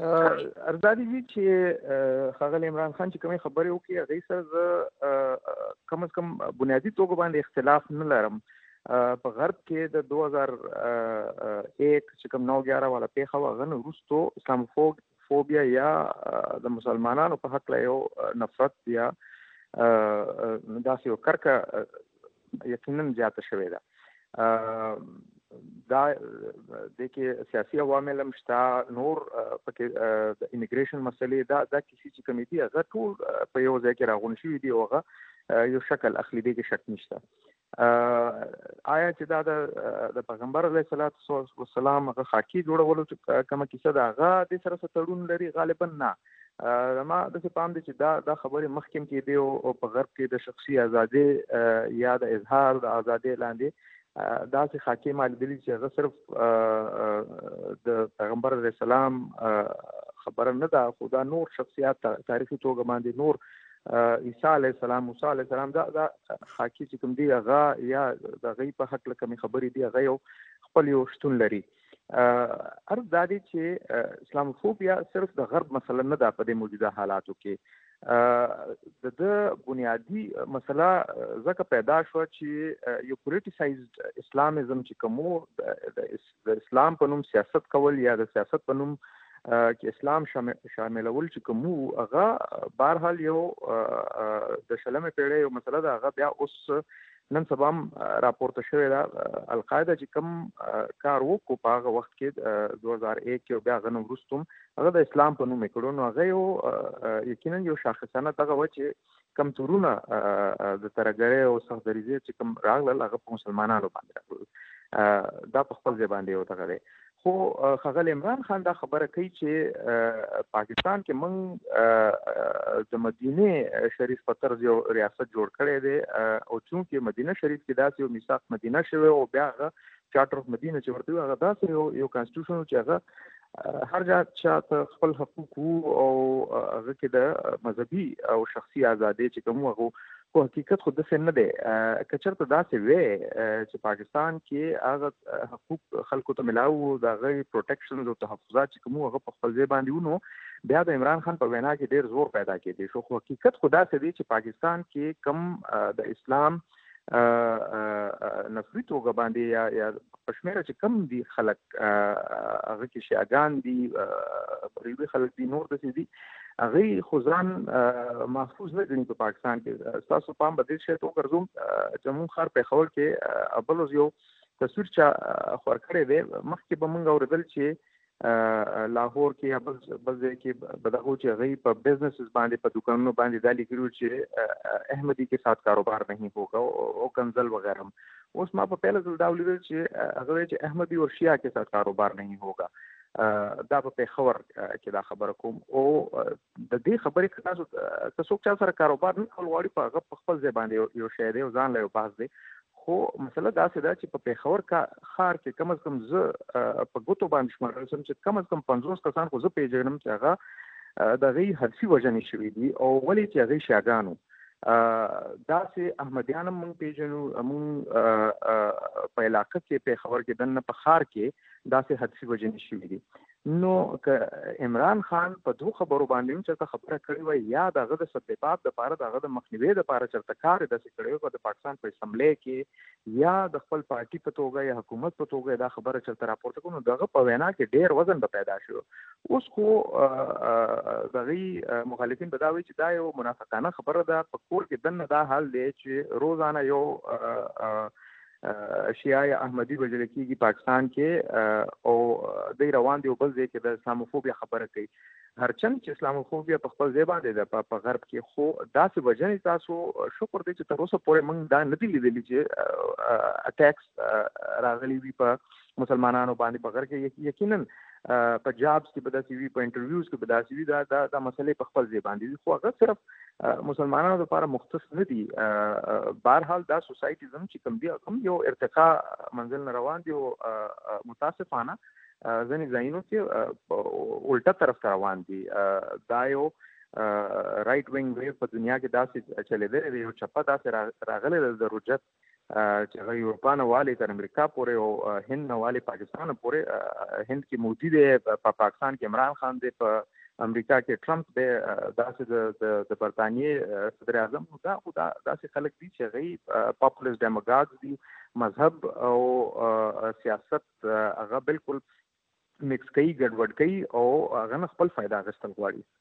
ارزادي دي چې خغل عمران خان چې کومې خبرې وکړي هغه سره زه کم از کم بنیادی توګه باندې اختلاف نه لرم په غرب کې د 2001 چې کوم 911 والا پیښه وغه نو روستو اسلاموفوب فوبیا یا د مسلمانانو په حق له یو نفرت یا داسې یو کرکه یقینا زیاته شوې ده دا د کې سیاسي عوامل هم شته نور پکې د ایمیګریشن مسلې دا د کسی چې کمی دي هغه ټول په یو ځای کې راغون شوی دی اوغه یو شکل اخلي دی کې شک نشته آیا چې دا د پیغمبر علیه الصلاۃ والسلام هغه خاکی جوړولو کومه کیسه ده هغه د سره ستړون لري غالبا نه زما د څه پام دي چې دا دا خبرې مخکې کې دی او په غرب کې د شخصي ازادي یا د اظهار د ازادي لاندې دا چې خاکې مال دي چې هغه صرف د پیغمبر علی السلام خبره نه ده خو دا نور شخصیت تاریخي توګه باندې نور عیسی علی السلام موسی علی السلام دا دا خاکی چې کوم دی هغه یا د غي په حق لکه می خبرې دی هغه یو خپل یو شتون لري ارز دا دی چې اسلاموفوبیا صرف د غرب مسله نه ده په دې موجوده حالاتو کې د د بنیادی مسله ځکه پیدا شو چې یو پولیټیسایزډ اسلامیزم چې کومو د اسلام په نوم سیاست کول یا د سیاست په نوم کې اسلام شاملول چې کومو هغه بهرحال یو د شلمې پیړۍ یو مسله ده هغه بیا اوس نن سبا هم راپورته شوې ده القاعده چې کم کار وکړو په هغه وخت کې 2001 کې بیا غنو ورستم هغه د اسلام په نوم کړو نو هغه یو یقینا یو شاخصانه دغه و چې کم تورونه د ترګرې او سخت دریزې چې کم راغلل هغه په مسلمانانو باندې راغلل دا په خپل ځای باندې یو دغه دی خو ښاغلی عمران خان دا خبره کوي چې پاکستان کې موږ د مدینه شریف په طرز یو ریاست جوړ کړی دی او چونکې مدینه شریف کې داسې یو میثاق مدینه شوی او بیا هغه چارټر اف مدینه چې ورته هغه داسې یو یو کانسټیټیوشن چې هغه هر جا چاته خپل حقوق او هغه کې د مذهبي او شخصي ازادۍ چې کوم هغه خو حقیقت خو داسې نه دی. که چېرته داسې وی چې پاکستان کې هغه حقوق خلکو ته ملاو وو، د هغوی پروټیکشنز او تحفظات چې کوم وو هغه په خپل ځای باندې وو نو بیا د عمران خان په وینا کې ډېر زور پیدا کېدای شو. خو حقیقت خو داسې دی چې پاکستان کې کوم د اسلام نفري توګه باندې یا په شمېره چې کم دي خلک هغه کې شیعګان دي بریلوي خلک دي نور داسې دي هغه خو ځان محفوظ نه ګڼي په پاکستان کې تاسو پام به دې شي ته ګرځوم چې مونږ خار په خول کې ابلوز یو تصویر چا خور کړی دی مخکې به مونږ اوریدل چې لاهور کې یا بل بل ځای کې به دا هو چې هغوی په بزنسز باندې په دوکانونو باندې دا لیکلي وو چې احمدي کې سات کاروبار نه هوګا او کنزل وغیره اوس ما په پیله ځل دا ولیدل چې هغه وایي چې احمدي او شیا کې سات کاروبار نه هوګا دا په پېښور کې دا خبره کوم او د دې خبرې که تاسو که څوک چا سره کاروبار نه کول غواړي په هغه په خپل ځای باندې یو شی دی او ځان له یو بحث دی خو مسله داسې ده چې په پیښور کا خار کې کم از کم زه په ګوتو باندې شمارل سم چې کم از کم 50 کسان خو زه پیژنم چې هغه د غي حرفي وژنې شوې دي او ولې چې هغه شاګانو داسې احمدیان مونږ پیژنو مونږ په علاقه کې په خبر کې دنه په خار کې داسې حدسي وژنې شوي دي نو که عمران خان په دوه خبرو باندې هم چرته خبره کړې وای یا د هغه د سبدباب د پاره د هغه د مخنیوي د پاره چرته کار داسې کړی وای د پاکستان په اسمبلی کې یا د خپل پارټي په توګه یا حکومت په توګه دا خبره چرته راپورته کړو دغه په وینا کې ډیر وزن به پیدا شو اوس خو دغه مخالفین به دا وایي چې دا یو منافقانه خبره ده په کور کې دنه دا حال دی چې روزانه یو شیعه احمدي وژل کیږي پاکستان کې او د روان دی بل ځای کې د اسلاموفوبیا خبره کوي هرچند چې اسلاموفوبیا په خپل ځای باندې ده په غرب کې خو داسې وجنې تاسو شکر دې چې تر اوسه پورې موږ دا نه دی لیدلی چې اټیکس راغلي وي په مسلمانانو باندې په غرکه یقینا په جابس کې بداسي وي په انټرویوز کې بداسي وي دا دا, دا مسلې په خپل ځای باندې وي خو هغه صرف مسلمانانو لپاره مختص نه دي بهرحال دا سوسایټي زم چې کوم دی کوم یو ارتقا منزل نه روان دی او متاسفانه ځنې ځایونو کې الټه طرف ته روان دي دا یو رائټ وینګ ویو په دنیا کې داسې چلیدلې دی یو چپه داسې راغلې ده د رجت چې هغه یورپا نه والي تر امریکا پورې او هند نه والي پاکستان پورې هند کې مودي دی په پاکستان کې عمران خان دی په امریکا کې ټرمپ دی داسې د برتانیې صدر اعظم دا خو دا داسې خلک دي چې هغوی پاپولیس ډیموګاګز دي مذهب او سیاست هغه بالکل مکس کوي ګډوډ کوي او هغه نه خپل فایده اخیستل غواړي